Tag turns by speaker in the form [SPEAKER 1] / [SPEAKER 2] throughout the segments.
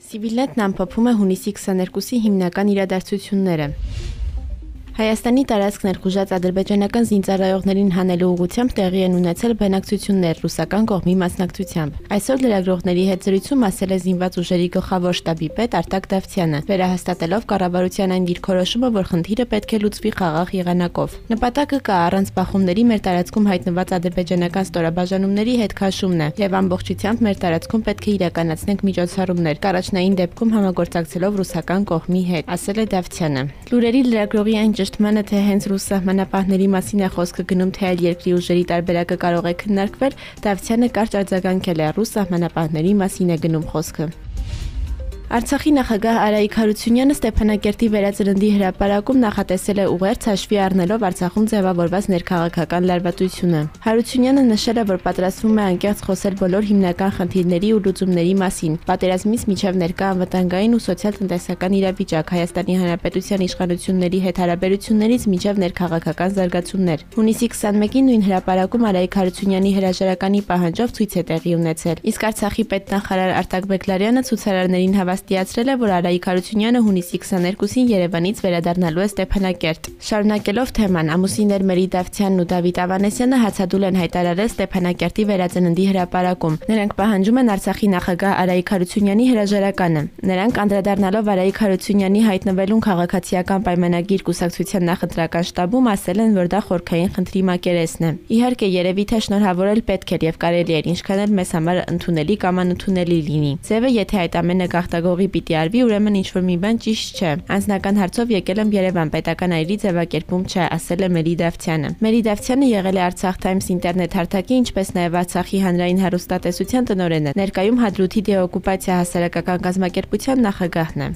[SPEAKER 1] Սիվիլնետն ամփոփում է հունիսի 22-ի հիմնական իրադարձությունները։ Հայաստանի տարածք ներխուժած ադրբեջանական զինծառայողներին հանելու ուղղությամբ տեղի են ունեցել բանակցություններ ռուսական կողմի մասնակցությամբ։ Այսօր լրագրողների հետ զրույցում ասել է զինված ուժերի գլխավոր շտաբի պետ Արտակ Դավթյանը, վերահաստատելով կառավարության այն դիրքորոշումը, որ խնդիրը պետք է լուծվի խաղաղ եղանակով։ Նպատակը կա առանց բախումների մեր տարածքում հայտնված ադրբեջանական ստորաբաժանումների հետ քաշումն է, եւ ամբողջությամբ մեր տարածքում պետք է իրականացնենք միջոցառումներ, կառաջնային դեպքում համագործակցելով ռուսական կողմի հետ, ասել է Դավթյանը։ Լուրերի լրագրողի այն ճշտմանը, թե հենց ռուս սահմանապահների մասին է խոսքը գնում, թե այլ երկրի ուժերի տարբերակը կարող է քննարկվել, Դավթյանը կարճ արձագանքել է ռուս սահմանապահների մասին է գնում խոսքը։ Արցախի նախագահ Արայիկ Հարությունյանը Ստեփանակերտի վերածրնդի հրապարակում նախատեսել է ուղերձ հաշվի առնելով Արցախում ձևավորված ներքաղաքական լարվածությունը։ Հարությունյանը նշել է, որ պատրաստվում է անկեղծ խոսել բոլոր հիմնական խնդիրների ու լուծումների մասին։ Պատերազմից միջև ներկա անվտանգային ու սոցիալ-տնտեսական իրավիճակ, Հայաստանի Հանրապետության իշխանությունների հետ հարաբերություններից միջև ներքաղաքական զարգացումներ։ Հունիսի 21-ին նույն հրապարակում Արայիկ Հարությունյանի հրաժարականի պահանջով ցույց է տեղի ունեցել։ Իսկ Արցախի պետնախարար Արտակ Բեկլարյանը ցուցարարներին հավաս պատասխանատվացիացրել է, որ Արայիկ Հարությունյանը հունիսի 22-ին Երևանից վերադառնալու է Ստեփանակերտ։ Շարունակելով թեման, ամուսիններ Մերի Դավթյանն ու Դավիթ Ավանեսյանը հացադուլ են հայտարարել Ստեփանակերտի վերածննդի հրապարակում։ Նրանք պահանջում են Արցախի նախագահ Արայիկ Հարությունյանի հրաժարականը։ Նրանք անդրադառնալով Արայիկ Հարությունյանի հայտնվելուն քաղաքացիական պայմանագիր կուսակցության նախընտրական շտաբում ասել են, որ դա խորքային խնդրի մակերեսն է։ Իհարկե, երևի թե շնորհավորել պետք էր եւ կարելի էր, ինչքան էլ մեզ համար ընդունելի կամ անընդունելի լինի։ Ձևը, եթե այդ ամենը գաղտագ գողի պիտի արվի, ուրեմն ինչ որ մի բան ճիշտ չէ։ Անձնական հարցով եկել եմ Երևան, պետական այրի ձևակերպում չէ, ասել է Մերի Դավթյանը։ Մերի Դավթյանը եղել է Արցախ Times ինտերնետ հարթակի, ինչպես նաև Արցախի հանրային հեռուստատեսության տնօրենը։ Ներկայում Հադրութի դեօկուպացիա հասարակական կազմակերպության նախագահն է։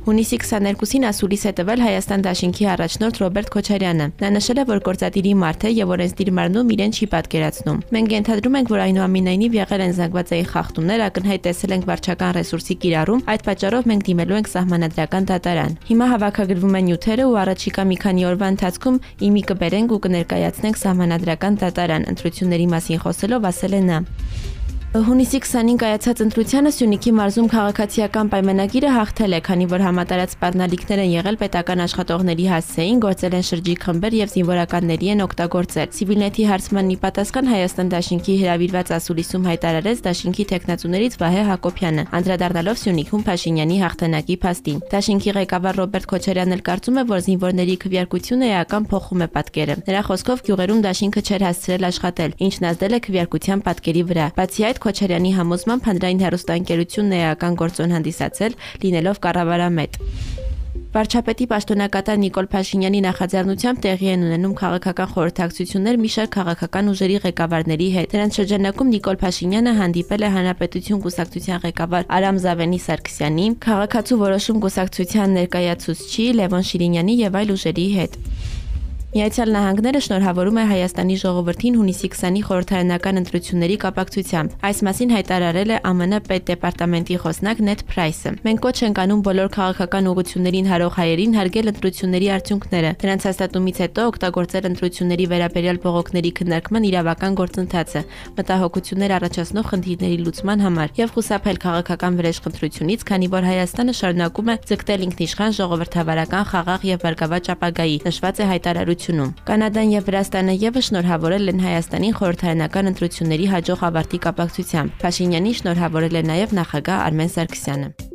[SPEAKER 1] Հունիսի 22-ին ասուլիս է տվել Հայաստան Դաշինքի առաջնորդ Ռոբերտ Քոչարյանը։ Նա նշել է, որ գործադիրի մարդ է եւ օրենսդիր մարնում իրեն չի պատկերացնում։ Մենք ենթադրում ենք, որ այնուամենայնիվ եղել են զանգվածային խախտումներ, ակնհայտ տեսել ենք վարչական ռեսուրսի կիրառում, այդ պատճառով մենք դիմելու ենք սահմանադրական դատարան։ Հիմա հավաքագրվում են նյութերը ու առաջիկա մի քանի օրվա ընթացքում իմի կբերենք ու կներկայացնենք սահմանադրական դատարան։ Ընտրությունների մասին խոսելով ասել է նա. Հունիսի 20-ին կայացած ընտրությանը Սյունիքի մարզում քաղաքացիական պայմանագիրը հաղթել է, քանի որ համատարած սպառնալիքներ են եղել պետական աշխատողների հասցեին, գործել են շրջիկ խմբեր եւ զինվորականների են օգտագործել։ Սիվիլնետի հարցմանի պատասխան Հայաստան Դաշինքի հրավիրված ասուլիսում հայտարարեց Դաշինքի տեխնացուներից Վահե Հակոբյանը, անդրադառնալով Սյունիքում Փաշինյանի հաղթանակի փաստին։ Դաշինքի ղեկավար Ռոբերտ Քոչարյանն էլ կարծում է, որ զինվորների քվեարկությունը էական փոխում է պատկերը։ Նրա խոսքով գյուղերում Դաշինքը չէր հասցրել աշխատել, ինչն ազդել է քվեարկության պատկերի վրա։ Բացի այդ Քոչարյանի համոզմամբ հանրային հեռուստաընկերությունն էական գործոն հանդիսացել, լինելով կառավարամետ։ Վարչապետի պաշտոնակատար Նիկոլ Փաշինյանի նախաձեռնությամբ տեղի են ունենում քաղաքական խորհրդակցություններ մի շարք քաղաքական ուժերի ղեկավարների հետ։ Դրանց շրջանակում Նիկոլ Փաշինյանը հանդիպել է Հանրապետություն կուսակցության ղեկավար Արամ Զավենի Սարգսյանի, քաղաքացու որոշում կուսակցության ներկայացուցչի Լևոն Շիրինյանի եւ այլ ուժերի հետ։ Միացյալ Նահանգները շնորհավորում է Հայաստանի ժողովրդին հունիսի 20-ի խորհրդարանական ընտրությունների կապակցությամբ։ Այս մասին հայտարարել է ԱՄՆ պետդեպարտամենտի խոսնակ Նեթ Փրայսը։ Մենք կոչ ենք անում բոլոր քաղաքական ուղություններին հարող հայերին հարգել ընտրությունների արդյունքները։ Դրանց հաստատումից հետո օգտագործել ընտրությունների վերաբերյալ բողոքների քննարկման իրավական գործընթացը, մտահոգություններ առաջացնող խնդիրների լուծման համար եւ խուսափել քաղաքական վրեժխնդրությունից, քանի որ Հայաստանը շարունակում է ձգտել ինքնիշխան ժողովրդավարական խաղաղ եւ բարգավաճ ապագայի, նշված է հայտարարությունում ընտրությունում։ Կանադան եւ Վրաստանը եւս շնորհավորել են Հայաստանին խորհրդարանական ընտրությունների հաջող ավարտի կապակցությամբ։ Փաշինյանին շնորհավորել է նաեւ նախագահ Արմեն Սարգսյանը։